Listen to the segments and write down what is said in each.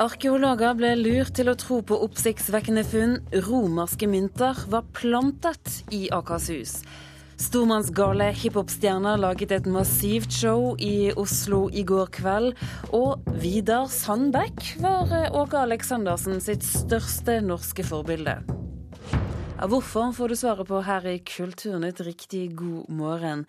Arkeologer ble lurt til å tro på oppsiktsvekkende funn. Romerske mynter var plantet i Akershus. Stormannsgale hiphopstjerner laget et massivt show i Oslo i går kveld. Og Vidar Sandbekk var Åge Aleksandersen sitt største norske forbilde. Ja, hvorfor får du svaret på her i Kulturnytt. Riktig god morgen.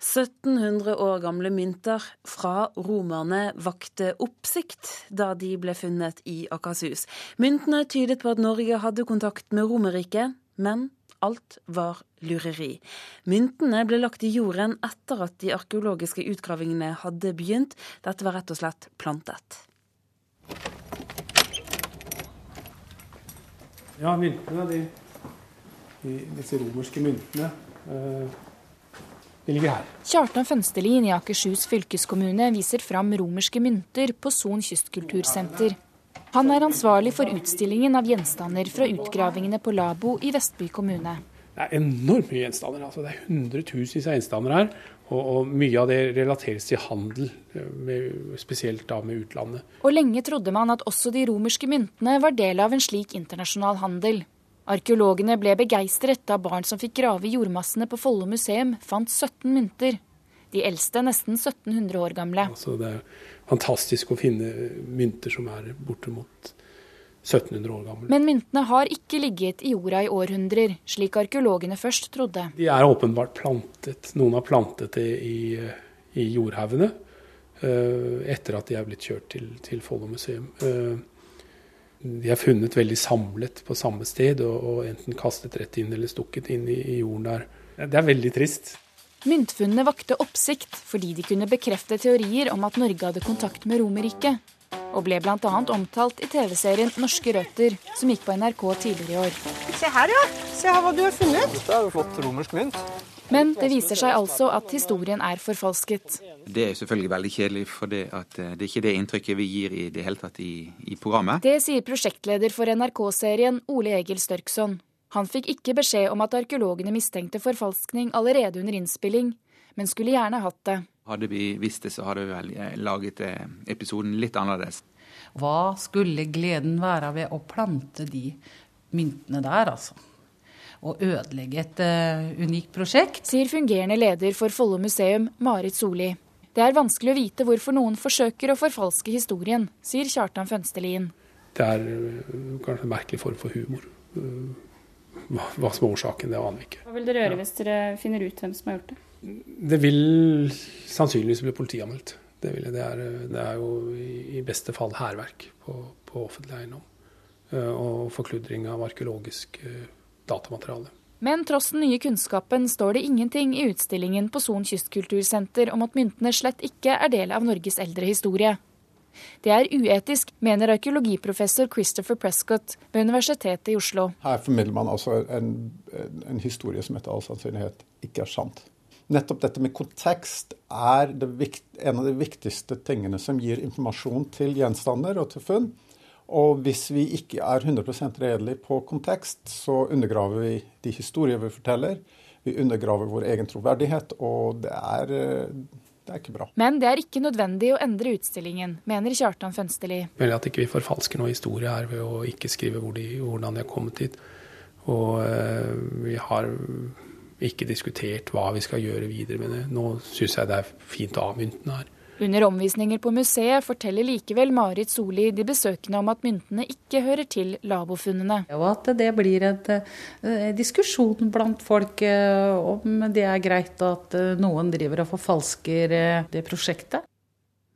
1700 år gamle mynter fra romerne vakte oppsikt da de ble funnet i Akershus. Myntene tydet på at Norge hadde kontakt med Romerriket, men alt var lureri. Myntene ble lagt i jorden etter at de arkeologiske utgravingene hadde begynt. Dette var rett og slett plantet. Ja, myntene, de, de, disse romerske myntene. Eh, de ligger her. Kjartan Fønstelin i Akershus fylkeskommune viser fram romerske mynter på Son kystkultursenter. Han er ansvarlig for utstillingen av gjenstander fra utgravingene på Labo i Vestby kommune. Det er enormt mye gjenstander. altså Det er hundretusenvis av gjenstander her. Og, og, mye av det relateres til handel, med, spesielt da med utlandet. Og lenge trodde man at også de romerske myntene var del av en slik internasjonal handel. Arkeologene ble begeistret da barn som fikk grave i jordmassene på Follo museum, fant 17 mynter. De eldste nesten 1700 år gamle. Altså det er fantastisk å finne mynter som er bortimot 1700 år gamle. Men myntene har ikke ligget i jorda i århundrer, slik arkeologene først trodde. De er åpenbart plantet. Noen har plantet det i, i jordhaugene uh, etter at de er blitt kjørt til, til Follo museum. De er funnet veldig samlet på samme sted, og, og enten kastet rett inn eller stukket inn i, i jorden der. Det er veldig trist. Myntfunnene vakte oppsikt fordi de kunne bekrefte teorier om at Norge hadde kontakt med Romerriket, og ble bl.a. omtalt i TV-serien Norske røtter, som gikk på NRK tidligere i år. Se her, ja. Se her hva du har funnet. Dette er jo flott romersk mynt. Men det viser seg altså at historien er forfalsket. Det er selvfølgelig veldig kjedelig, for det, at eh, det er ikke det inntrykket vi gir i det hele tatt i, i programmet. Det sier prosjektleder for NRK-serien Ole Egil Størkson. Han fikk ikke beskjed om at arkeologene mistenkte forfalskning allerede under innspilling, men skulle gjerne hatt det. Hadde vi visst det, så hadde vi vel eh, laget eh, episoden litt annerledes. Hva skulle gleden være ved å plante de myntene der, altså? Og ødelegge et uh, unikt prosjekt. Sier fungerende leder for Follo museum, Marit Solli. Det er vanskelig å vite hvorfor noen forsøker å forfalske historien, sier Kjartan Fønstelien. Det er kanskje en merkelig form for humor. Hva, hva, som er årsaken, det aner vi ikke. Hva vil dere gjøre ja. hvis dere finner ut hvem som har gjort det? Det vil sannsynligvis bli politianmeldt. Det, vil, det, er, det er, jo i beste fall hærverk på, på offentlig eiendom. Og forkludring av arkeologisk datamateriale. Men tross den nye kunnskapen står det ingenting i utstillingen på Son kystkultursenter om at myntene slett ikke er del av Norges eldre historie. Det er uetisk, mener arkeologiprofessor Christopher Prescott ved Universitetet i Oslo. Her formidler man altså en, en historie som etter all sannsynlighet ikke er sant. Nettopp dette med kontekst er vikt, en av de viktigste tingene som gir informasjon til gjenstander og til funn. Og hvis vi ikke er 100% redelige på kontekst, så undergraver vi de historier vi forteller. Vi undergraver vår egen troverdighet, og det er, det er ikke bra. Men det er ikke nødvendig å endre utstillingen, mener Kjartan Fønsteli. Vel at ikke vi forfalsker noe historie her ved å ikke skrive hvor de, hvordan de har kommet hit. Og øh, vi har ikke diskutert hva vi skal gjøre videre med det. Nå syns jeg det er fint å ha myntene her. Under omvisninger på museet forteller likevel Marit Soli de besøkende om at myntene ikke hører til labofunnene. Og at det blir en eh, diskusjon blant folk eh, om det er greit at eh, noen driver og forfalsker det prosjektet.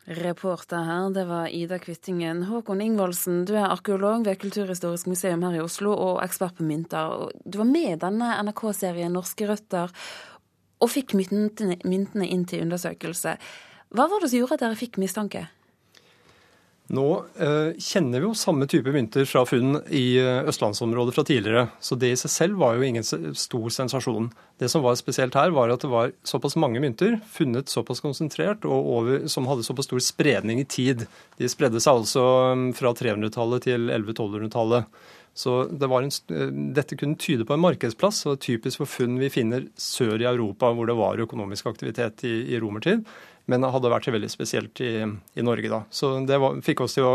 Reporter her, det var Ida Kvittingen. Håkon Ingvoldsen, du er arkeolog ved Kulturhistorisk museum her i Oslo og ekspert på mynter. Du var med i denne NRK-serien Norske røtter og fikk myntene, inn til undersøkelse. Hva var det som gjorde at dere fikk mistanke? Nå eh, kjenner vi jo samme type mynter fra funn i eh, østlandsområdet fra tidligere, så det i seg selv var jo ingen stor sensasjon. Det som var spesielt her, var at det var såpass mange mynter, funnet såpass konsentrert og over, som hadde såpass stor spredning i tid. De spredde seg altså mm, fra 300-tallet til 1100-1200-tallet. Så det en, eh, dette kunne tyde på en markedsplass, og typisk for funn vi finner sør i Europa, hvor det var økonomisk aktivitet i, i romertid men hadde vært veldig spesielt i, i Norge da. Så det var, fikk oss til å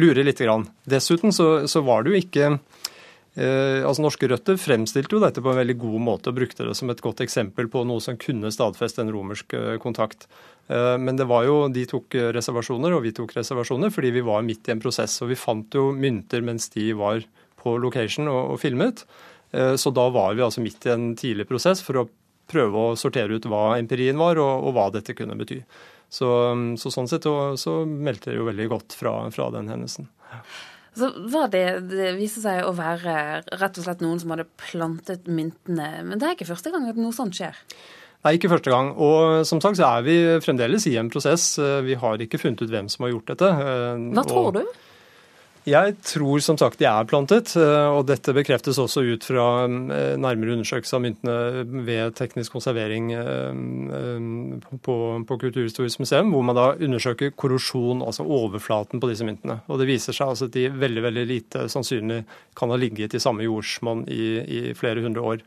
lure litt. Grann. Dessuten så, så var det jo ikke eh, altså Norske røtter fremstilte jo dette på en veldig god måte og brukte det som et godt eksempel på noe som kunne stadfeste en romersk eh, kontakt. Eh, men det var jo, de tok reservasjoner, og vi tok reservasjoner fordi vi var midt i en prosess. Og vi fant jo mynter mens de var på location og, og filmet. Eh, så da var vi altså midt i en tidlig prosess for å prøve å sortere ut hva empirien var, og, og hva dette kunne bety. Så, så sånn sett så meldte det jo veldig godt fra, fra den hendelsen. Så var det, det viste seg å være rett og slett noen som hadde plantet myntene. Men det er ikke første gang at noe sånt skjer? Nei, ikke første gang. Og som sagt så er vi fremdeles i en prosess. Vi har ikke funnet ut hvem som har gjort dette. Hva tror du? Jeg tror som sagt de er plantet, eh, og dette bekreftes også ut fra eh, nærmere undersøkelse av myntene ved teknisk konservering eh, på, på Kulturhistorisk museum, hvor man da undersøker korrosjon, altså overflaten på disse myntene. Og det viser seg altså at de veldig veldig lite sannsynlig kan ha ligget i samme jordsmonn i, i flere hundre år.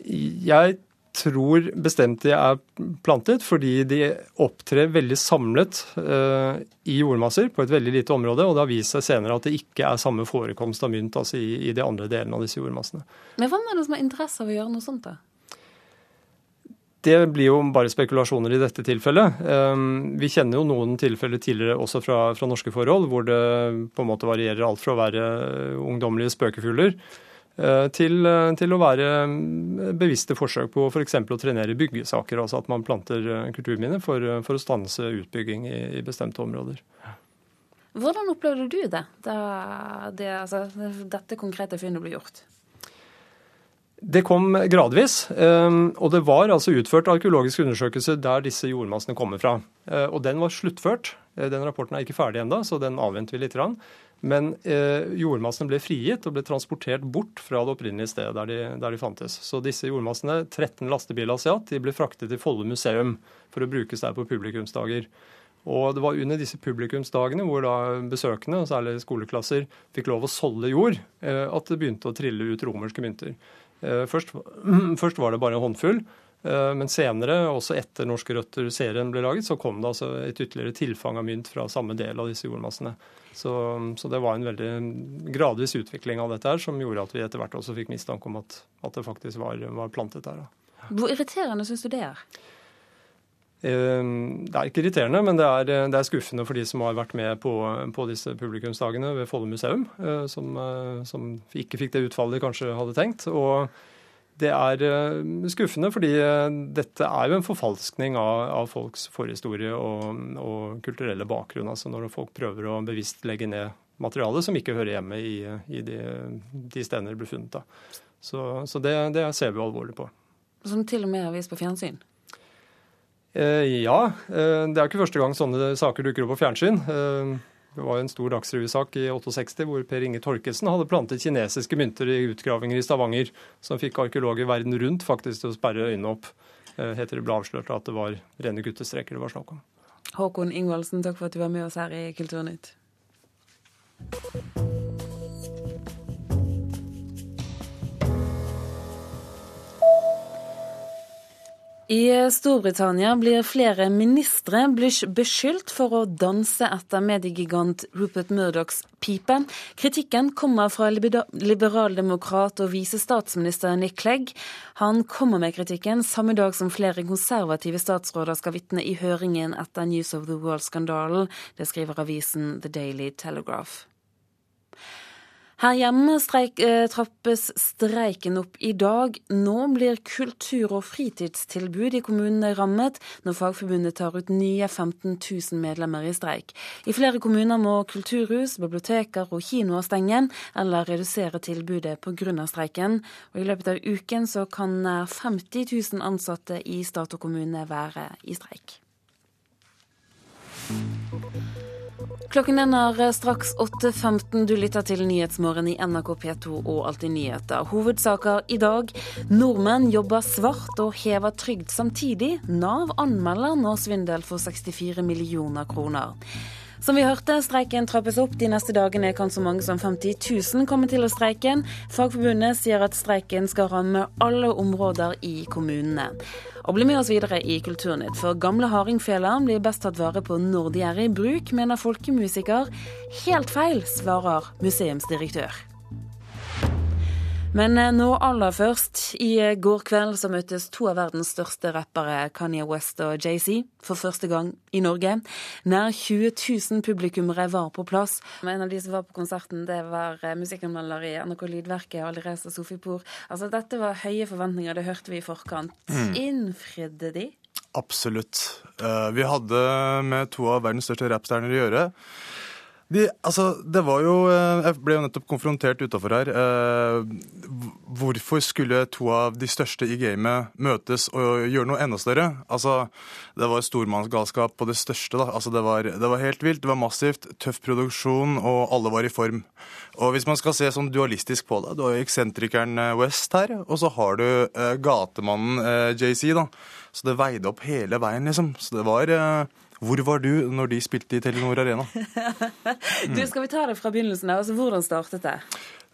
Jeg tror bestemt de er plantet fordi de opptrer veldig samlet uh, i jordmasser på et veldig lite område. Og det har vist seg senere at det ikke er samme forekomst av mynt altså i, i de andre delene av disse jordmassene. Men Hvem er det som har interesse av å gjøre noe sånt? da? Det blir jo bare spekulasjoner i dette tilfellet. Um, vi kjenner jo noen tilfeller tidligere også fra, fra norske forhold, hvor det på en måte varierer alt fra å være ungdommelige spøkefugler Eh, til, eh, til, å være mm, bevisste forsøk på f.eks. For å trenere byggesaker. Altså at man planter eh, kulturminner for, for, å stanse utbygging i, i, bestemte områder. Hvordan opplevde du det da det, altså, dette konkrete funnet ble gjort? Det kom gradvis, og det var altså utført arkeologisk undersøkelse der disse jordmassene kommer fra. Og den var sluttført. Den rapporten er ikke ferdig ennå, så den avventer vi litt. Men eh, jordmassene ble frigitt og ble transportert bort fra det opprinnelige stedet der de, der de fantes. Så disse jordmassene, 13 lastebiler Asiat, de ble fraktet til Follo museum for å brukes der på publikumsdager. Og det var under disse publikumsdagene hvor da besøkende, særlig skoleklasser, fikk lov å solde jord, eh, at det begynte å trille ut romerske mynter. Eh, først, først var det bare en håndfull. Eh, men senere, også etter Norske røtter-serien ble laget, så kom det altså et ytterligere tilfang av mynt fra samme del av disse jordmassene. Så, så, det var en veldig gradvis utvikling av dette her som gjorde at vi etter hvert også fikk mistanke om at, at det faktisk var, var plantet der. Da. Hvor irriterende syns du det er? Eh, det er ikke irriterende, men det er, det er, skuffende for de som har vært med på, på disse publikumsdagene ved Follo museum, eh, som, som, ikke fikk det utfallet de kanskje hadde tenkt. og det er eh, skuffende, fordi eh, dette er jo en forfalskning av, av folks forhistorie og, og, kulturelle bakgrunn. altså Når folk prøver å bevisst legge ned materiale som ikke hører hjemme i, i de, de, stedene det ble funnet. Da. Så, så det, det, ser vi alvorlig på. Som til og med er vist på fjernsyn? Eh, ja. Eh, det er ikke første gang sånne saker dukker opp på fjernsyn. Eh, det var en stor dagsrevysak i 68 hvor Per Inge Torkelsen hadde plantet kinesiske mynter i utgravinger i Stavanger, som fikk arkeologer verden rundt faktisk til å sperre øynene opp. Eh, heter det ble avslørt at det var rene guttestreker det var snakk om. Håkon Ingvaldsen, takk for at du var med oss her i Kulturnytt. I Storbritannia blir flere ministre beskyldt for å danse etter mediegigant Rupert Murdochs pipe. Kritikken kommer fra liberaldemokrat og visestatsminister Nick Clegg. Han kommer med kritikken samme dag som flere konservative statsråder skal vitne i høringen etter News of the World-skandalen. Det skriver avisen The Daily Telegraph. Her hjemme streik, eh, trappes streiken opp i dag. Nå blir kultur- og fritidstilbud i kommunene rammet, når Fagforbundet tar ut nye 15 000 medlemmer i streik. I flere kommuner må kulturhus, biblioteker og kinoer stenge, eller redusere tilbudet pga. streiken. Og I løpet av uken så kan nær 50 000 ansatte i stat og kommune være i streik. Klokken den er eh, straks 8.15. Du lytter til Nyhetsmorgen i NRK P2 og Alltid nyheter. Hovedsaker i dag. Nordmenn jobber svart og hever trygd samtidig. Nav anmelder nå svindel for 64 millioner kroner. Som vi hørte, streiken trappes opp. De neste dagene kan så mange som 50 000 komme til å streike. Fagforbundet sier at streiken skal ramme alle områder i kommunene. Og bli med oss videre i Kulturnytt, for gamle hardingfeler blir best tatt vare på når de er i bruk, mener folkemusiker. Helt feil, svarer museumsdirektør. Men eh, nå aller først. I eh, går kveld så møttes to av verdens største rappere, Kanye West og Jay-Z, for første gang i Norge. Nær 20 000 publikummere var på plass. En av de som var på konserten, det var eh, musikkanmelder i NRK Lydverket, Alireza Sofipour. Altså, dette var høye forventninger, det hørte vi i forkant. Mm. Innfridde de? Absolutt. Vi hadde med to av verdens største rappstjerner å gjøre. De, altså, det var jo eh, Jeg ble jo nettopp konfrontert utafor her. Eh, hvorfor skulle to av de største i gamet møtes og gjøre noe enda større? Altså, Det var stormannsgalskap på det største. da. Altså, det var, det var helt vilt, det var massivt, tøff produksjon, og alle var i form. Og hvis man skal se sånn dualistisk på det, du har jo eksentrikeren eh, West her, og så har du gatemannen JC, da. Så det veide opp hele veien, liksom. Så det var hvor var du når de spilte i Telenor Arena? du, Skal vi ta det fra begynnelsen? av? Altså, hvordan startet det?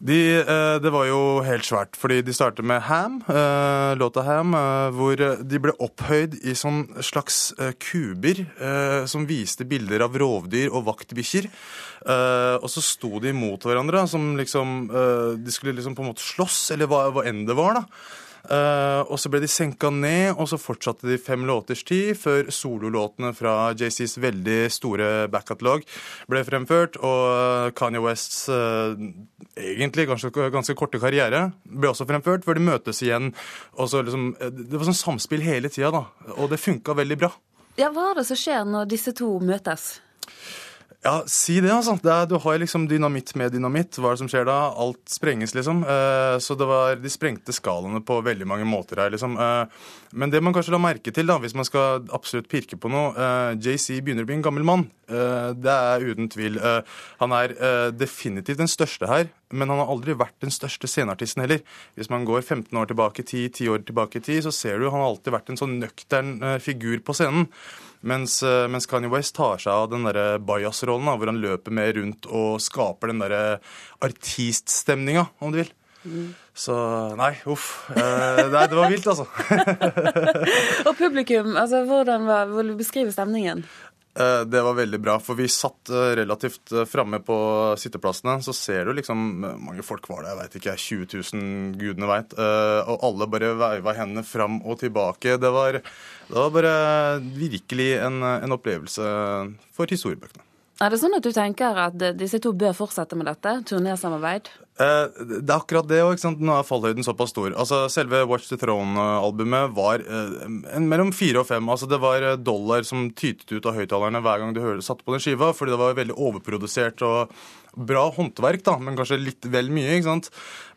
De, eh, det var jo helt svært, fordi de startet med Ham, eh, låta Ham, eh, hvor de ble opphøyd i sånn slags kuber som viste bilder av rovdyr og vaktbikkjer. Og så sto de mot hverandre, som liksom De skulle liksom på en måte slåss, eller hva, hva enn det var, da. Uh, og så ble de senka ned, og så fortsatte de fem låters tid før sololåtene fra JCs veldig store backcatalog ble fremført. Og Kanye Wests uh, egentlig ganske, ganske, korte karriere ble også fremført, før de møtes igjen. Liksom, eh, det var sånn samspill hele tida, da. Og det funka veldig bra. Ja, Hva er det som skjer når disse to møtes? Ja, si det, altså. Det er, du har liksom dynamitt med dynamitt. Hva er det som skjer da? Alt sprenges, liksom. Eh, så det var, de sprengte skalaene på veldig mange måter her, liksom. Eh, men det man kanskje la merke til, da, hvis man skal absolutt pirke på noe eh, JC begynner å bli en gammel mann. Eh, det er uten tvil. Eh, han er eh, definitivt den største her, men han har aldri vært den største sceneartisten heller. Hvis man går 15 år tilbake i tid, 10 år tilbake i tid, så ser du han har alltid vært en sånn nøktern figur på scenen. Mens, eh, mens, Kanye West tar seg av den der bajas-rollen, hvor han løper med rundt og skaper den derre artiststemninga, om du vil. Mm. Så nei, uff. Eh, nei, det var vilt, altså. og publikum, altså hvordan var, vil du beskrive stemningen? Eh, det var veldig bra, for vi satt eh, relativt eh, framme på sitteplassene. Så ser du liksom mange folk var det, jeg veit ikke, 20 000, gudene veit. Og alle bare veiva hendene fram og tilbake. Det var, det var bare virkelig en, en opplevelse for historiebøkene. Er det sånn at du tenker at disse to bør fortsette med dette? Turnésamarbeid? Eh, det er akkurat det òg. Nå er fallhøyden såpass stor. Altså, Selve Watch the Throne-albumet var eh, mellom fire og fem. Altså, det var eh, dollar som tytet ut av høyttalerne hver gang du satte på den skiva, fordi det var veldig overprodusert og bra håndverk, da, men kanskje litt vel mye. ikke sant?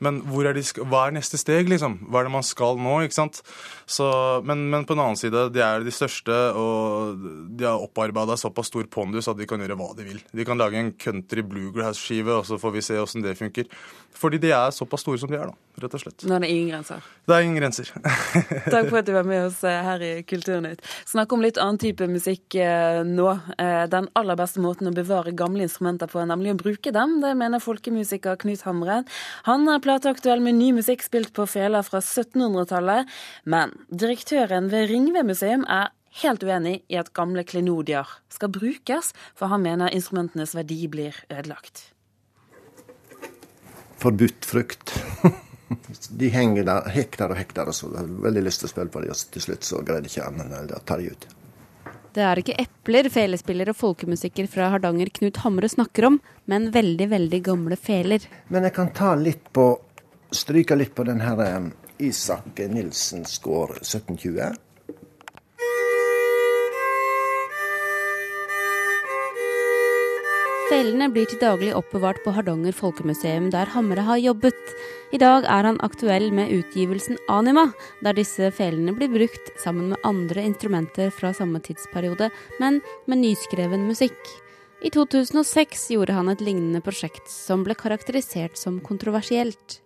Men er de, hva er neste steg, liksom? Hva er det man skal nå? ikke sant? Så, men, men, på en annen side, de er de største, og de har opparbeida såpass stor pondus at de kan gjøre hva de vil. De kan lage en country bluegrass-skive, og så får vi se åssen det funker. Fordi de er såpass store som de er, da, rett og slett. Nå er det ingen grenser? Det er ingen grenser. Takk for at du var med oss eh, her i Kulturnytt. Snakk om litt annen type musikk eh, nå. Eh, den aller beste måten å bevare gamle instrumenter på, er nemlig å bruke dem. Det mener folkemusiker Knut Hamre. Han er plateaktuell med ny musikk spilt på fela fra 1700-tallet. Men direktøren ved Ringve museum er helt uenig i at gamle klenodier skal brukes, for han mener instrumentenes verdi blir ødelagt forbudt frukt. de henger der, hektar og hektar, og så har veldig lyst til å spille på dem, og til slutt så greide ikke annet enn å ta dem ut. Det er ikke epler felespiller og folkemusikker fra Hardanger Knut Hamre snakker om, men veldig, veldig gamle feler. Men jeg kan ta litt på, stryke litt på den her eh, Isak Nilsens gård 1720. Felene blir til daglig oppbevart på Hardanger folkemuseum, der Hamre har jobbet. I dag er han aktuell med utgivelsen Anima, der disse felene blir brukt sammen med andre instrumenter fra samme tidsperiode, men med nyskreven musikk. I 2006 gjorde han et lignende prosjekt som ble karakterisert som kontroversielt.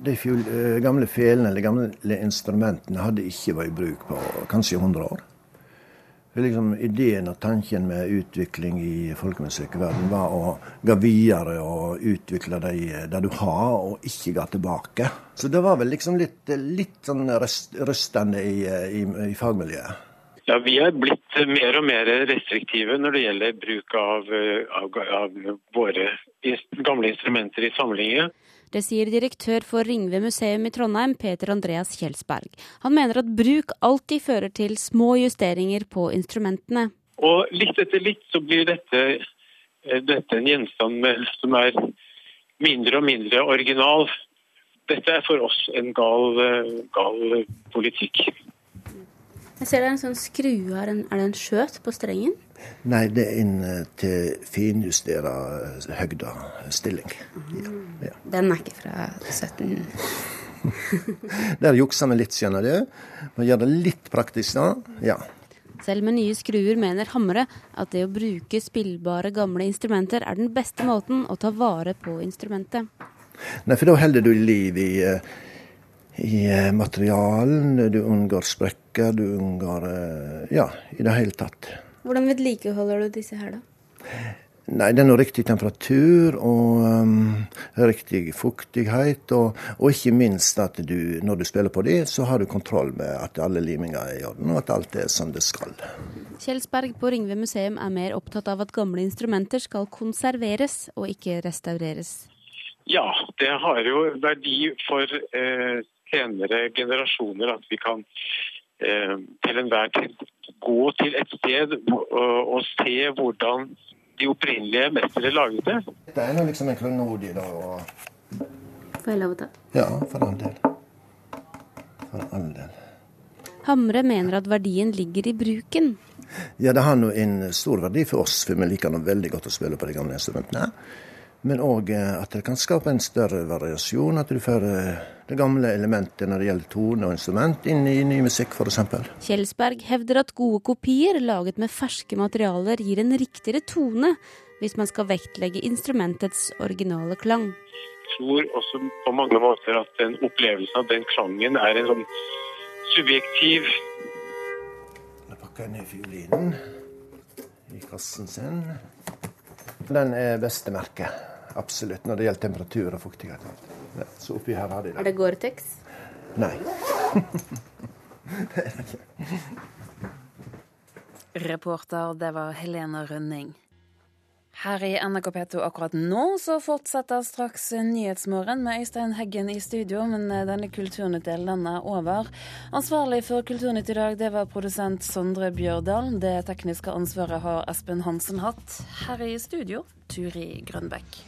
De eh, gamle felene eller gamle instrumentene hadde ikke vært i bruk på kanskje 100 år. Liksom, ideen og tanken med utvikling i folkemusikkverdenen var å gå videre og utvikle det, det du har, og ikke gå tilbake. Så det var vel liksom litt, litt sånn rustende i, i, i fagmiljøet. Ja, Vi er blitt mer og mer restriktive når det gjelder bruk av, av, av våre gamle instrumenter i samlinger. Det sier direktør for Ringve museum i Trondheim, Peter Andreas Kjelsberg. Han mener at bruk alltid fører til små justeringer på instrumentene. Og litt etter litt så blir dette, eh, dette en gjenstand med, som er mindre og mindre original. Dette er for oss en gal, eh, gal politikk. Jeg ser det er en sånn skrue her. Er det en skjøt på strengen? Nei, det er inn til finjustera høgda stilling. Ja, ja. Den er ikke fra 17... Der jukser vi litt, skjønner du. Man gjør det litt praktisk da. Ja. Selv med nye skruer mener Hamre at det å bruke spillbare gamle instrumenter er den beste måten å ta vare på instrumentet. Nei, for da holder du liv i, i eh, materialen. Du unngår sprekker, du unngår eh, Ja, i det hele tatt. Hvordan vedlikeholder du disse her, da? Nei, Det er noe riktig temperatur og um, riktig fuktighet. Og, og, ikke minst at du, når du spiller på de, så har du kontroll med at alle liminger er i orden, og at alt er som det skal. Kjelsberg på Ringve museum er mer opptatt av at gamle instrumenter skal konserveres og ikke restaureres. Ja, det har jo verdi for eh, senere generasjoner at vi kan eh, til enhver tid gå til et sted og, se hvordan de opprinnelige mestere laget det. Det er liksom en klenodie, da. Og... Får jeg lov å ta? Ja, for all del. For all del. Hamre mener at verdien ligger i bruken. Ja, det har nå en stor verdi for oss, for vi liker nå veldig godt å spille på de gamle instrumentene. Men òg eh, at det kan skape en større variasjon. At du får eh, det gamle elementet når det gjelder tone og instrument, inn i ny musikk f.eks. Kjelsberg hevder at gode kopier laget med ferske materialer gir en riktigere tone, hvis man skal vektlegge instrumentets originale klang. Jeg tror også på mange måter at den opplevelsen av den klangen er en sånn subjektiv Nå pakker jeg ned fiolinen i kassen sin. Den er beste merket. Absolutt, når det gjelder temperatur og fuktighet. Ja, så oppi her har de det. Er det Gore-Tex? Nei. det er det ikke. Reporter, det var Helena Rønning. Her i NRK P2 akkurat nå så fortsetter straks Nyhetsmorgen med Øystein Heggen i studio, men eh, denne Kulturnytt-delen er over. Ansvarlig for Kulturnytt i dag det var produsent Sondre Bjørdal. Det tekniske ansvaret har Espen Hansen hatt. Her i studio Turi Grønbekk.